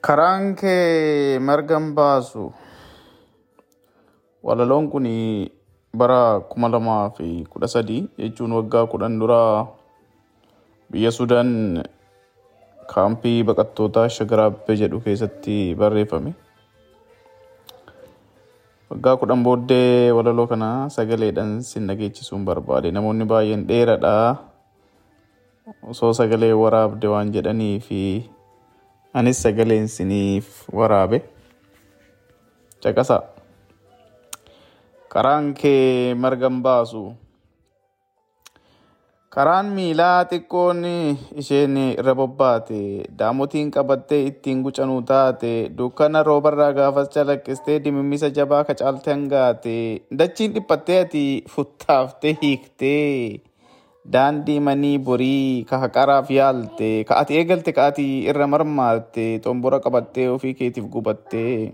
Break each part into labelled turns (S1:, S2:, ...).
S1: Karaan kee marga hin baasu. Walaloon kun bara kuma lamaa fi kudha sadii jechuun waggaa kudhan dura biyya Sudaan kaampii baqattootaa Shagaraabbe jedhu keessatti barreeffame. Waggaa kudhan booddee walaloo kana sagaleedhaan sin dhageechisuun barbaade. Namoonni baay'een dheeraadha. Osoo sagalee waraabde waan jedhanii fi anis sagaleen siniif waraabe. Caqasaa. Karaan kee marga hin baasu. Karaan miilaa xiqqoon isheen irra bobbaate daamotiin qabattee ittiin gucanuu taate dukkana roobarraa gaafas calaqqistee dimimmisa jabaa kacaaltee hangaate dachiin dhiphattee ati futtaaftee hiiktee daandii manii borii ka haqaraaf yaalte ka ati eegalte ka ati irra marmaarte xombora qabattee ofii keetiif gubattee.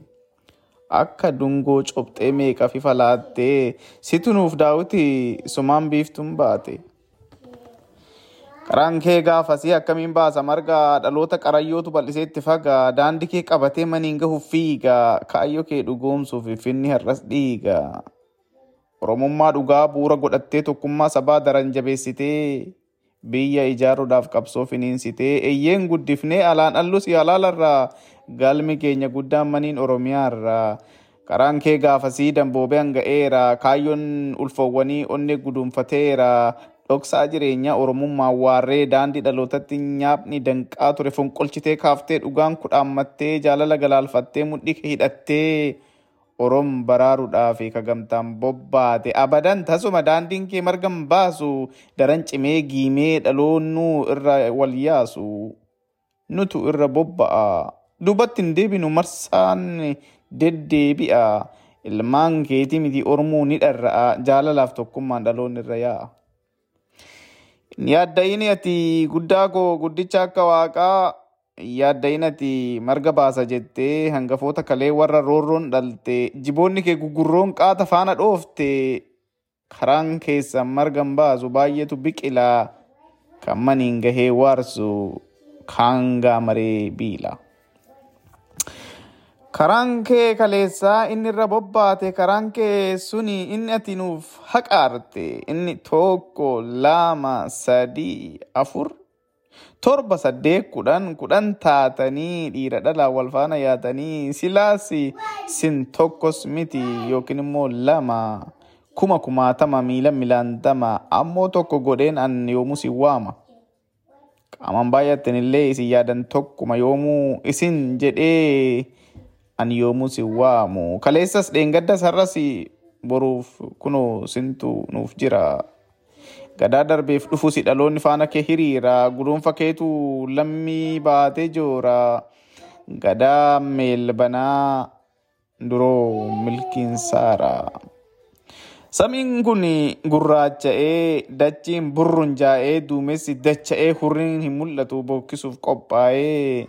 S1: akka dungoo cobxee meeqa fi falaattee situ nuuf daawiti sumaan biiftuun baate. Karaan kee gaafasii akkamiin baasa marga dhaloota qarayyootu bal'isee itti fagaa daandii kee qabatee maniin gahuuf fiigaa kaayyoo kee dhugoomsuuf finni har'as dhiiga. Oromummaa dhugaa bu'uura godhattee tokkummaa sabaa daran jabeessitee biyya ijaaruudhaaf qabsoo finiinsitee eeyyeen guddifnee alaan allus yaalaalarraa galmi keenya guddaan maniin oromiyaarraa karaan kee gaafasii damboobee hanga'eera kaayyoon ulfoowwanii onnee guduunfateera dhoksaa jireenyaa oromummaa waarree daandii dhalootatti nyaapni danqaa ture fonqolchitee kaaftee dhugaan kudhaammattee jaalala galaalfattee mudhii hidhattee orom baraaruudhaaf kagamtaan bobbaate. Abadan tasuma daandiin kee marga hin baasu. Daran cimee giimee dhaloonnuu irra wal yaasu. Nutu irra bobba'a. Duubatti hin deebinu marsaan deddeebi'a. Ilmaan keetii miti ormuu ni dharra'a. Jaalalaaf tokkummaan dhaloonni irra yaa'a. Yaadda'ini ati guddaa koo guddicha akka waaqaa yaadda'in ati marga baasa jettee hangafoota kalee warra roorroon dhalte jiboonni kee gugurroon qaata faana dhoofte karaan keessan marga hin baasu baay'eetu biqilaa kan maniin gahee waarsu kaangaa maree biila. Karaan kee kaleessaa inni irra bobbaate karaan kee suni inni ati nuuf haqaarte. Inni tokko lama sadii afur torba saddeet kudhan kudhan taatanii dhiira dhalaa wal faana yaatanii silaas sin tokkos miti yookiin immoo lama kuma kumaatama miila milaantama ammoo tokko godheen an yoomuu si waama. Qaamaan baay'atten illee isin yaadan tokkuma yoomuu isin jedhee an yoomuu si waamu. Kaleessas dheengaddas har'as boruuf kunoo sintu nuuf jira. Gadaa darbeef dhufu si dhaloonni faana kee hiriira. Guduunfa keetu lammii baatee joora. Gadaa meelbanaa duroo milkiin saara. Samiin kun gurraacha'ee dachiin burrunjaa'ee duumessi dacha'ee hurriin hin mul'atu bokkisuuf qophaa'ee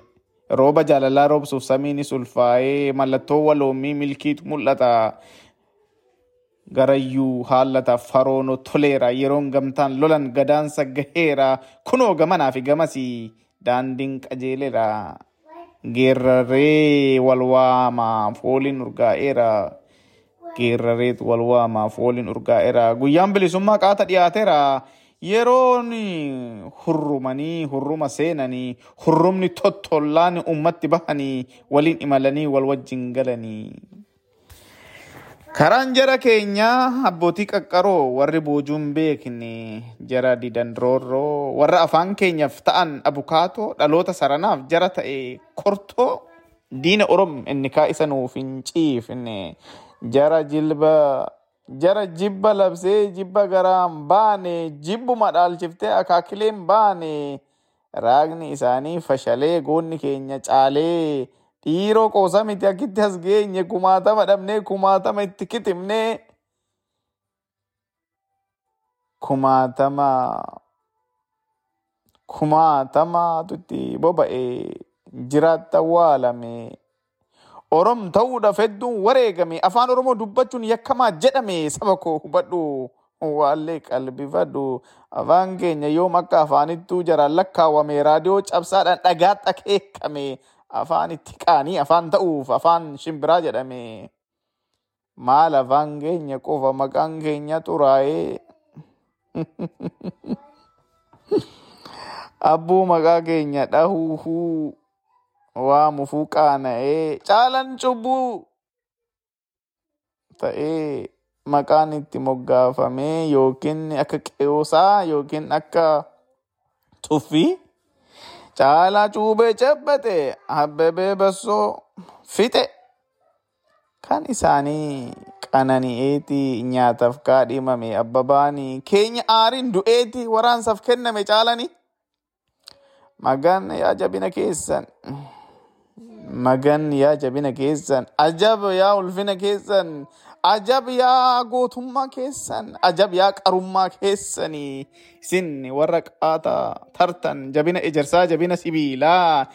S1: rooba jaalalaa roobsuuf samiinis ulfaa'ee mallattoo waloomii milkiitu mul'ata. Garayyuu haallata faroono toleera yeroon gamtaan lolan gadaansa gaheera kunoo gamanaa fi gamasii daandiin qajeelera. Geerraree wal waama fooliin urgaa'eera. Geerrareetu wal waama fooliin urgaa'eera. Guyyaan bilisummaa qaata dhiyaateera. Yeroon hurrumanii hurruma seenanii hurrumni tottollaan ummatti bahanii waliin imalanii wal wajjin galanii. Karaan jara keenyaa abbootii qaqqaroo warri boojuun beekne jara didandroorroo warra afaan keenyaaf ta'an abukaatoo dhaloota saranaaf jara ta'e kortoo diina orom inni kaa isa nuuf hin ciifne. Jara jilba jara jibba labsee jibba garaan baane jibbuma dhaalchiftee akaakileen baane. Raagni isaanii fashalee goonni keenya caalee dhiiroo qoosa miti akkitti as geenye kumaatama dhabnee kumaatama itti kitimne kumaatama kumaatamatu itti boba'e jiraatta waalame. Orom ta'uudhaaf hedduun wareegame afaan Oromoo dubbachuun yakkamaa jedhame saba koo hubadhu waallee qalbifadhu afaan keenya yoom akka afaanittuu jaraan lakkaawwame raadiyoo cabsaadhaan dhagaatti akeekame afaan itti qaanii afaan ta'uuf afaan shimbiraa jedhame. Maal afaan keenya qofa maqaan keenya xuraa'ee abbuu maqaa keenya dhahuufuu waamufuu qaana'ee caalan cubbuu ta'ee maqaan itti moggaafamee yookiin akka qe'oosaa yookiin akka tuffii caalaa cuubee cabbate abbebee bassoo fixe kan isaanii qanani'eeti nyaataaf kaadhimame abbabaanii keenya aariin du'eeti waraansaaf kenname caalanii magan yaa jabina keessan magan yaa jabina keessan ajab yaa ulfina keessan ajab yaa gootummaa keessan ajab yaa qarummaa keessanii isin warra qaata tartan jabina ejersaa jabina sibiilaa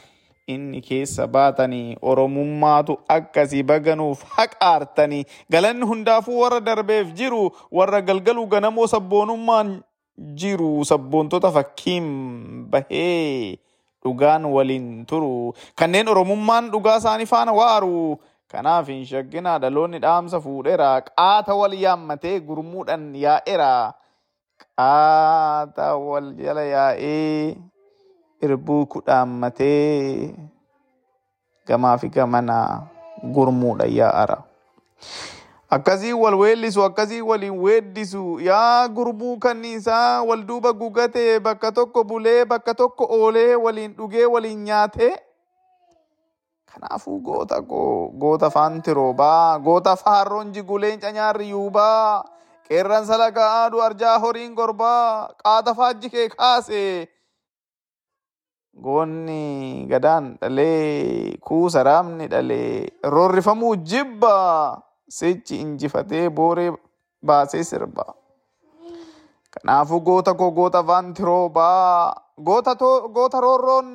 S1: inni keessa baatanii oromummaatu akkasii baganuuf haqaartanii galanni hundaafuu warra darbeef jiru warra galgaluu ganamoo sabboonummaan jiru sabboontota fakkiin bahee dhugaan waliin turu kanneen oromummaan dhugaa isaanii faana waaru kanaaf hin shakkinaa dhaloonni dhaamsa fuudheera. Qaata wal yaammatee gurmuudhaan yaa'eera. Qaata wal jala yaa'ee irbuu kudhaammatee gamaa fi gamana gurmuudhaan yaa'ara. akkasii wal weellisu akkasii waliin weeddisu. Yaa gurmuu kanniisaa wal duuba gugatee bakka tokko bulee bakka tokko oolee waliin dhugee waliin nyaatee kanaafuu goota koo goota faanti roobaa goota faarroon jiguleen canyaarri yuubaa qeerransa laga aadu arjaa horiin gorbaa qaata faajji kee kaase goonni gadaan dhalee kuusa raamni dhalee roorrifamuu jibba sichi injifatee booree baasee sirba. Kanaafuu goota koo goota faanti roobaa goota roorroon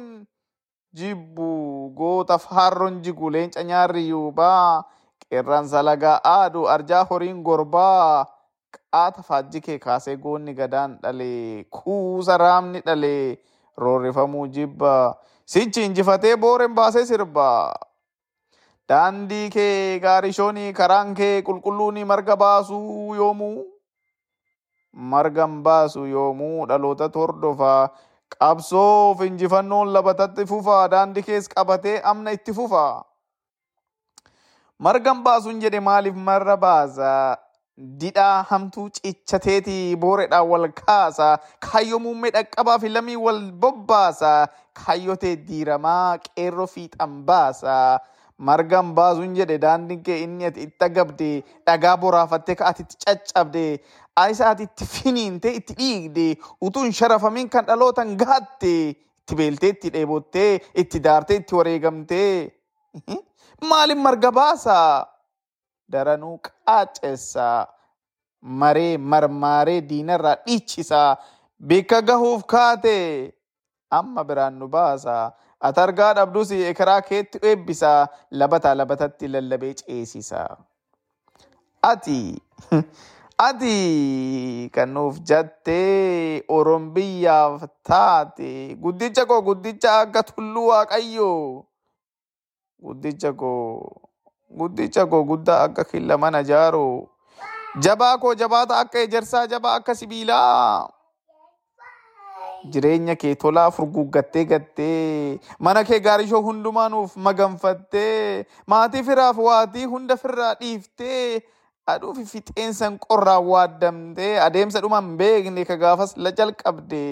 S1: jibbu goota faarroon jigu leenca nyaarri yuubaa qeerransa lagaa aadu arjaa horiin gorbaa qaata faajji kee kaasee goonni gadaan dhalee kuusa raamni dhalee roorrifamuu jibba. Sichi injifatee booreen baasee sirba. Daandii kee gaarishoonii karaan kee qulqulluuni marga baasuu yoomuu margan baasu yoomuu dhaloota hordofaa qabsoof injifannoon labatatti fufa daandii kees qabatee amna itti fufa. Margan baasuun jedhe maaliif marra baasa? Didhaa hamtuu cichateeti booredhaan wal kaasa. Kaayyoo muummee dhaqqabaa fi lamii wal bobbaasa. Kaayyotee diiramaa qeerroo fiixan baasa. Margan baasuun jedhe daandiin kee inni ati itti agabde dhagaa boraafattee ka ati itti caccabde aayisa ati itti finiinte itti dhiigde utuu hin sharafamin kan dhalootan gaatte itti beeltee itti dheebottee itti daartee itti wareegamtee. Maaliin marga baasa daranuu qaacessa maree marmaaree diinarraa dhiichisa bakka gahuuf kaate amma biraan nu baasa. Ati argaa dhabdus ekeraa keetti eebbisa labataa labatatti lallabee ceesisa. Ati ati kan nuuf jattee Oromoo biyyaaf taate guddicha koo guddicha akka tulluu waaqayyoo guddicha koo guddicha koo guddaa akka killa mana jaaroo jabaa koo jabaata akka ejersaa jabaa akka sibiilaa. Jireenya kee tolaa furguggattee gattee mana kee gaarishoo hundumaa nuuf maganfattee maatii firaaf waatii hunda firraa dhiiftee aduu fi fixeensan qorraa waaddamtee adeemsa dhuma hin beekne ka gaafas la jalqabde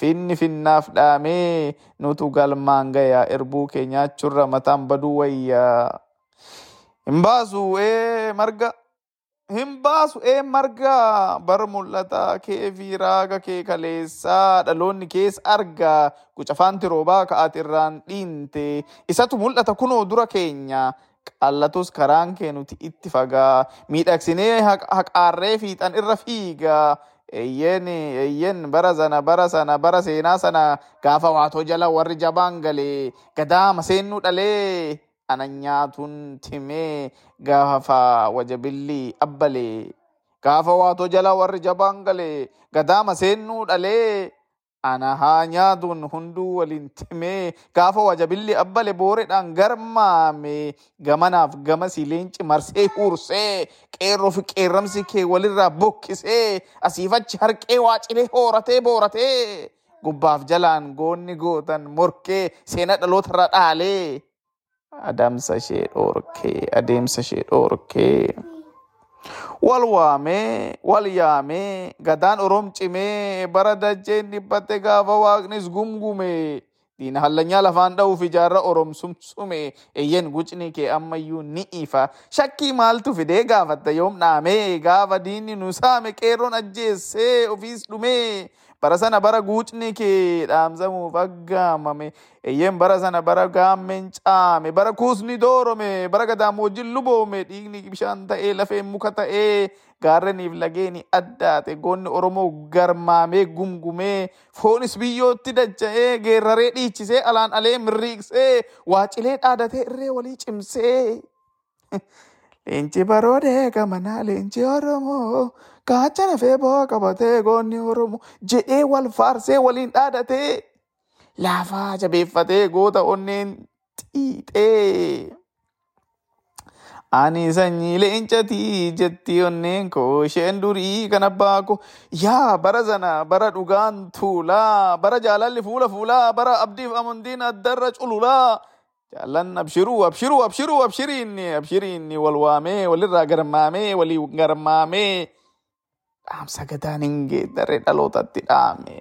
S1: finni finnaaf dhaamee nutu galmaan gayaa erbuu kee nyaachurra mataan baduu wayyaa. Hin baasu ee marga hin baasu ee marga bar mul'ata kee fi raaga kee kaleessaa dhaloonni kees arga gucafaanti roobaa ka'aati irraan dhiinte isatu mul'ata kunoo dura keenya. Qallatus karaan kee nuti itti fagaa miidhagsinee haqaarree fiixan irra fiigaa eyyen eyyen bara sana bara sana bara seenaa sana gaafa waatoo jala warri jabaan galee gadaama seennuu dhalee ana nyaatuun timee gaafa wajabilli abbalee gaafa waatoo jala warri jabaan galee gadaama seennuu dhalee ana haa nyaatuun hunduu waliin timee gaafa wajabilli abbale booredhaan garmaame gamanaaf gamasi leenci marsee huursee qeerroo fi qeerramsi kee walirraa bokkisee asiifachi harqee waacilee hooratee booratee gubbaaf jalaan goonni gootan morkee seena dhalootarra dhaalee adamsa ishee dhoorkee adeemsa ishee dhoorkee. wal waamee wal yaamee gadaan oroom cimee bara dacheen dhiphatte gaafa waaqnis gumgume diina hallanyaa lafaan dha'uuf ijaarra oroom sumsume eyyen gucni kee ammayyuu ni ifa. Shakkii maaltu fidee gaafatta? Yoom dhaamee gaafa diinni nu saame qeerroon ajjeessee ofiis dhumee bara sana bara guucni kee dhaamsamuuf aggaamame. Eyyen bara sana bara gaammeen caame bara kuusni doorome bara gadaamoojjin luboome dhiigni bishaan ta'ee lafeen muka ta'ee gaarreniif lageeni addaate goonni oromoo garmaamee gumgumee foonis biyyootti dacha'ee geerraree dhiichisee alaan alee mirriiqsee waacilee dhaadatee irree walii cimsee. Leenci baroodee gamanaa leenci oromoo gaachana feeboo qabatee goonni oromoo jedhee wal faarsee waliin dhaadatee laafaa jabeeffatee goota onneen xiixee. Ani sanyii leencatii jetti onneen koo isheen durii kan abbaa koo yaa bara sana bara dhugaan tuulaa bara jaalalli fuula fuulaa bara abdiif amantiin addarra cululaa. jaallan abshiruu abshiruu abshiruu abshiriinni abshiriinni wal waamee walirraa garmaamee walii garmaamee dhaamsa gadaan hin geeddarre dhalootatti dhaame.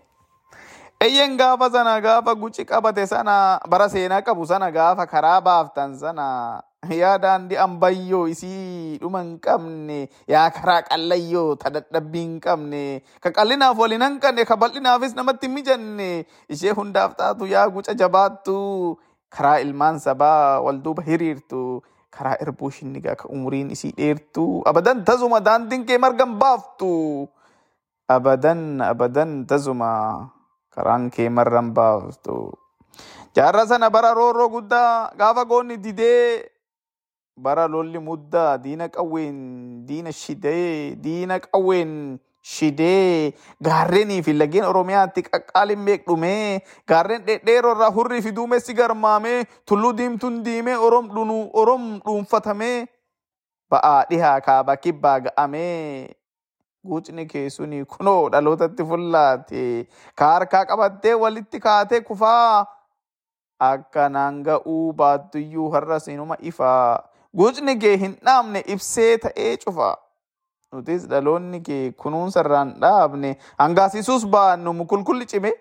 S1: Eyyen gaafa sana gaafa guci qabate sana bara seenaa qabu sana gaafa karaa baaftan sana yaa daandii ambayyoo isii dhuma hin qabne yaa karaa qallayyoo ta dadhabbii hin qabne. Ka qallinaaf waliin hanqanne ka bal'inaafis namatti hin mijanne. Ishee hundaaf taatu yaa guca jabaattu. Karaa ilmaan sabaa wal duuba hiriirtu. Karaa irbuu shinnigaa ka umuriin isii dheertu. Abadan tasuma daandiin kee margan baaftu. Abadan abadan tasuma karaan kee marran baaftu. Jaarra sana bara roorroo guddaa gaafa goonni didee bara lolli muddaa diina qawween diina shidee diina qawween shidee gaarrenii fi lageen oromiyaatti qaqqaaliin beekdhumee gaarren dhedheeroo irraa hurrii fi duumessi garmaamee tulluu diimtuun diimee orom dhuunfatamee ba'aa dhihaa kaaba kibbaa ga'amee guucni keessuni kunoo dhalootatti fullaate. Ka harkaa qabattee walitti kaatee kufaa. Akka naan ga'uu baattuyyuu har'a sinuma ifaa guucni kee hin dhaamne ibsee ta'ee cufaa. nutis dhaloonni kee kunuunsa irraan dhaabne hangaasisuus baannu mukulkulli cime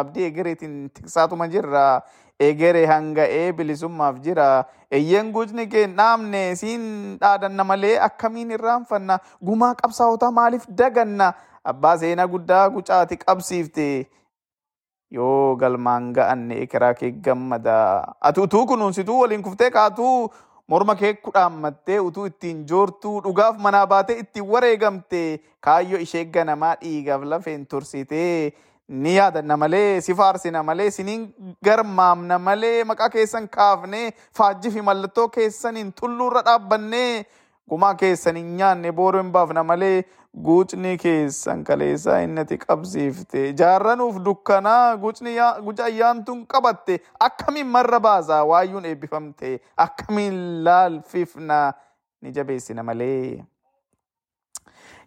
S1: abdii egereetiin tiksaatuma jirra. Egeree hanga'ee bilisummaaf jira. Eyyen guucni kee hin dhaamne siin dhaadanna malee akkamiin irraanfanna? Gumaa qabsaa'otaa maaliif daganna? Abbaa seenaa guddaa gucaati qabsiifte. Yoo galmaan ga'anne ekeraa kee gammada ati utuu kunuunsituu waliin kuftee kaatuu morma kee kudhaammattee utuu ittiin joortuu dhugaaf manaa baatee ittiin wareegamte kaayyoo ishee ganamaa dhiigaaf lafeen tursitee ni yaadanna malee si faarsina malee siniin garmaamna malee maqaa keessan kaafnee faajjii fi mallattoo keessaniin tulluurra dhaabbannee gumaa keessan hin nyaanne booroo hin baafna malee guucni keessan kaleessaa innati qabsiifte jaarranuuf dukkanaa guca ayyaantuun qabatte akkamiin marra baasa waayyuun eebbifamte akkamiin laalfifna ni jabeessina malee.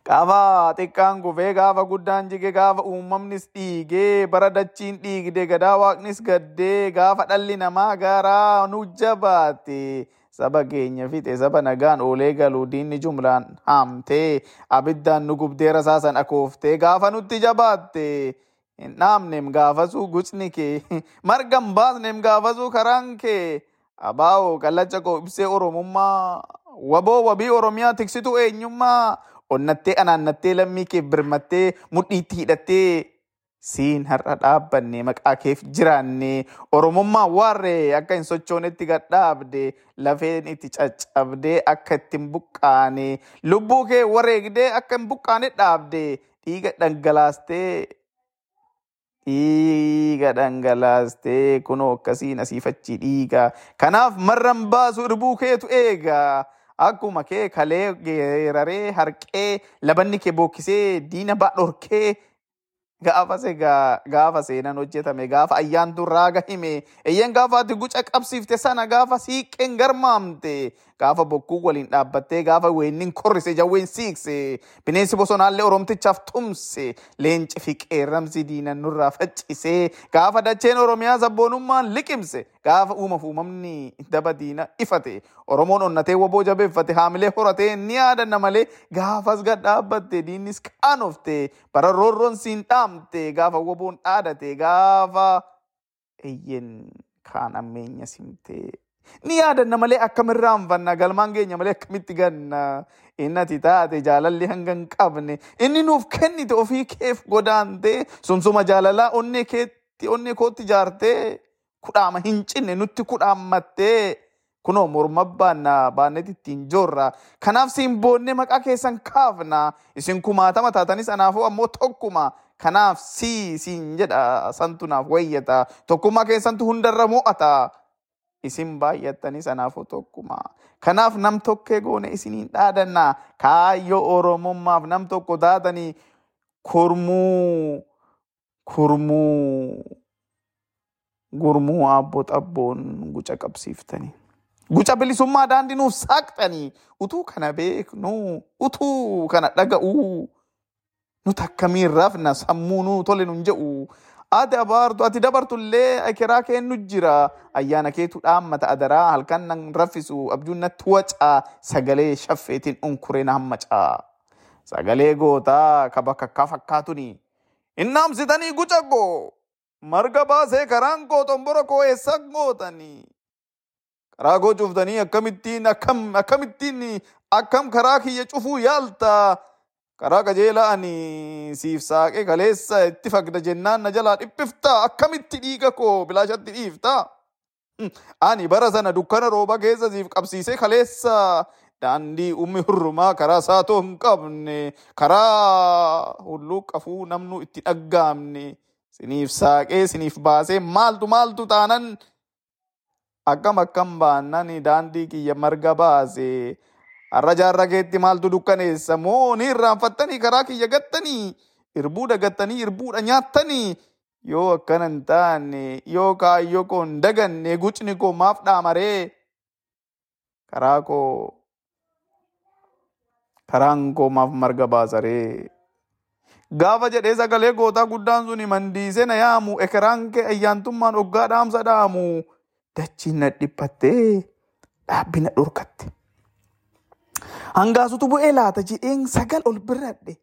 S1: Gaafa xiqqaan gufee gaafa guddaan jige gaafa uumamnis dhiigee bara dachiin dhiigde gadaa waaqnis gaddee gaafa dhalli namaa gaaraa nu jabaate. Saba keenya fixe saba nagaan oolee galuu diinni jumlaan haamtee abiddaan nu gubdee rasaasan akooftee gaafa nutti jabaatte hin dhaamneem gaafasuu gucni kee margan baasneem gaafasuu karaan kee. Abaa'oo kallacha koo ibsee oromummaa waboo wabii oromiyaa tiksitu eenyummaa. Onnattee anaannattee lammii kee birmattee mudhiitti hidhattee siin har'a dhaabbanne maqaa keef jiraanne oromummaa waarree akka hin sochoonetti gadhaabde lafeen itti caccabdee akka itti hin buqqaane lubbuu kee wareegdee akka hin buqqaane dhaabde dhiiga dhangalaastee dhiiga dhangalaastee kunoo akkasiin asiifachi dhiiga. Kanaaf marran baasu irbuu keetu eega. Akkuma kee kalee geeraree harqee labanni kee bookkisee diina baa gaafas egaa gaafa seenan hojjetame gaafa ayyaantuun raaga hime eeyyan gaafa ati guca qabsiifte sana gaafa siiqqeen garmaamte gaafa bokkuu waliin dhaabbattee gaafa weennin korrise jawween siikse bineensi bosonaallee oromtichaaf tumse leenci fi qeerramsi diinan nurraa faccisee gaafa dacheen oromiyaa sabboonummaan liqimse gaafa uumaaf uumamni daba diina ifate oromoon onnatee waboo jabeeffate haamilee horatee ni yaadanna malee gaafas gad dhaabbatte diinnis qaanofte bara roorroon siin dhaamte gaafa waboon dhaadate gaafa eyyen kaan ammeenya simtee. Ni yaadanna malee akkamirraanfanna galmaan keenya malee akkamitti ganna. Inni ati taate jaalalli hanga hin qabne inni nuuf kennite ofii keef godaante sumsuma jaalalaa onnee keetti onnee kootti jaartee kudhaama hin cinne nutti kudhaammattee kunoo morma baanna baannet ittiin joorra kanaaf siin boonne maqaa keessan kaafna isin kumaatama taatanis anaafuu ammoo tokkuma kanaaf sii siin jedha santu naaf wayyata. Tokkummaa keessantu hundarra mo'ata. Isin baay'attanii sanaafuu tokkuma. Kanaaf nam tokkee goone isiniin dhaadanna kaayyoo oromummaaf nam tokko taatanii kurmuu kurmuu gurmuu aabboo xabboon guca qabsiiftanii. Guca bilisummaa daandii nuuf saaqxanii utuu kana beeknu utuu kana dhaga'uu nuti akkamiin rafna sammuu nuu tole nun jedhu ati abaartu ati dabartullee akiraa kennu jira ayyaana keetu dhaammata adaraa halkan nan raffisu abjuun natti wacaa sagalee shaffeetiin unkuree na hammacaa. Sagalee gootaa ka bakka akka fakkaatuni innaamsitanii guca koo marga baasee karaan koo xombora koo eessa gootanii karaa koo cuftanii akkamittiin akkam akkamittiin akkam karaa kiyya cufuu yaalta karaa qajeelaa ani siif saaqee kaleessa itti fagda jennaan na jalaa dhiphifta akkamitti dhiiga koo bilaashatti dhiifta. Ani bara sana dukkana rooba keessa siif qabsiisee kaleessa. Daandii ummi hurrumaa karaa saatoo hin qabne. Karaa hulluu qafuu namnu itti dhaggaamne. Siniif saaqee siniif baasee maaltu maaltu taanan? Akkam akkam baannan daandii kiyya marga baasee. Har'a jaarra keetti maaltu dukkaneessa moo ni irraanfattanii karaa kiyya gattanii irbuudha gattanii irbuudha nyaattanii yoo akkana hin taane yoo kaayyoo koo hin daganne gucni koo maaf dhaamaree karaa koo karaan koo maaf marga baasaree gaafa jedhee sagalee gootaa guddaan suni mandiisee na yaamu ekeraan kee ayyaantummaan oggaa dhaamsa dhaamu dachiin na dhiphattee dhaabbina dhorkatte. Hangaasutu bu'ee laata jedheen sagal ol birradhe.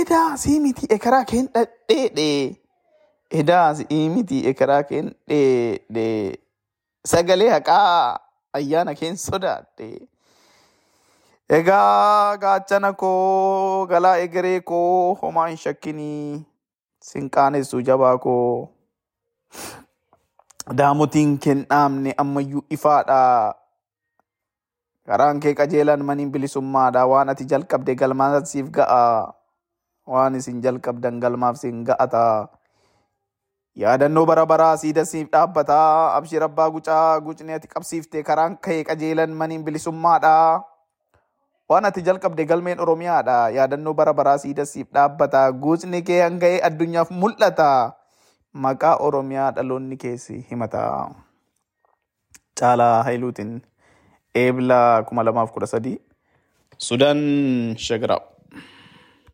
S1: Edaa sii miti ekeraa keen dhadheedhe. Edaa sii miti ekeraa keen dheedhe. Sagalee haqaa ayyaana keen sodaadhe. Egaa gaachana koo galaa egeree koo homaa hin shakkinii sin qaanessu jabaa koo. Daamotiin keen dhaamne ammayyuu ifaadha. Karaan kee qajeelan maniin bilisummaadha waan ati jalqabde galmaan siif ga'a. Waan isin jalqabdan galmaaf siin ga'ata yaadannoo bara baraa siida siif dhaabbata. Abshir abbaa gucaa gucni ati qabsiifte karaan kee qajeelan maniin bilisummaadha waan ati jalqabde galmeen oromiyaadha yaadannoo bara baraa siida siif dhaabbata. Gucni kee hanga'ee addunyaaf mul'ata. Maqaa oromiyaa dhaloonni keessi himata caalaa hailuutiin eebla kuma lamaaf kudha sadii Sudaan Shagiraw.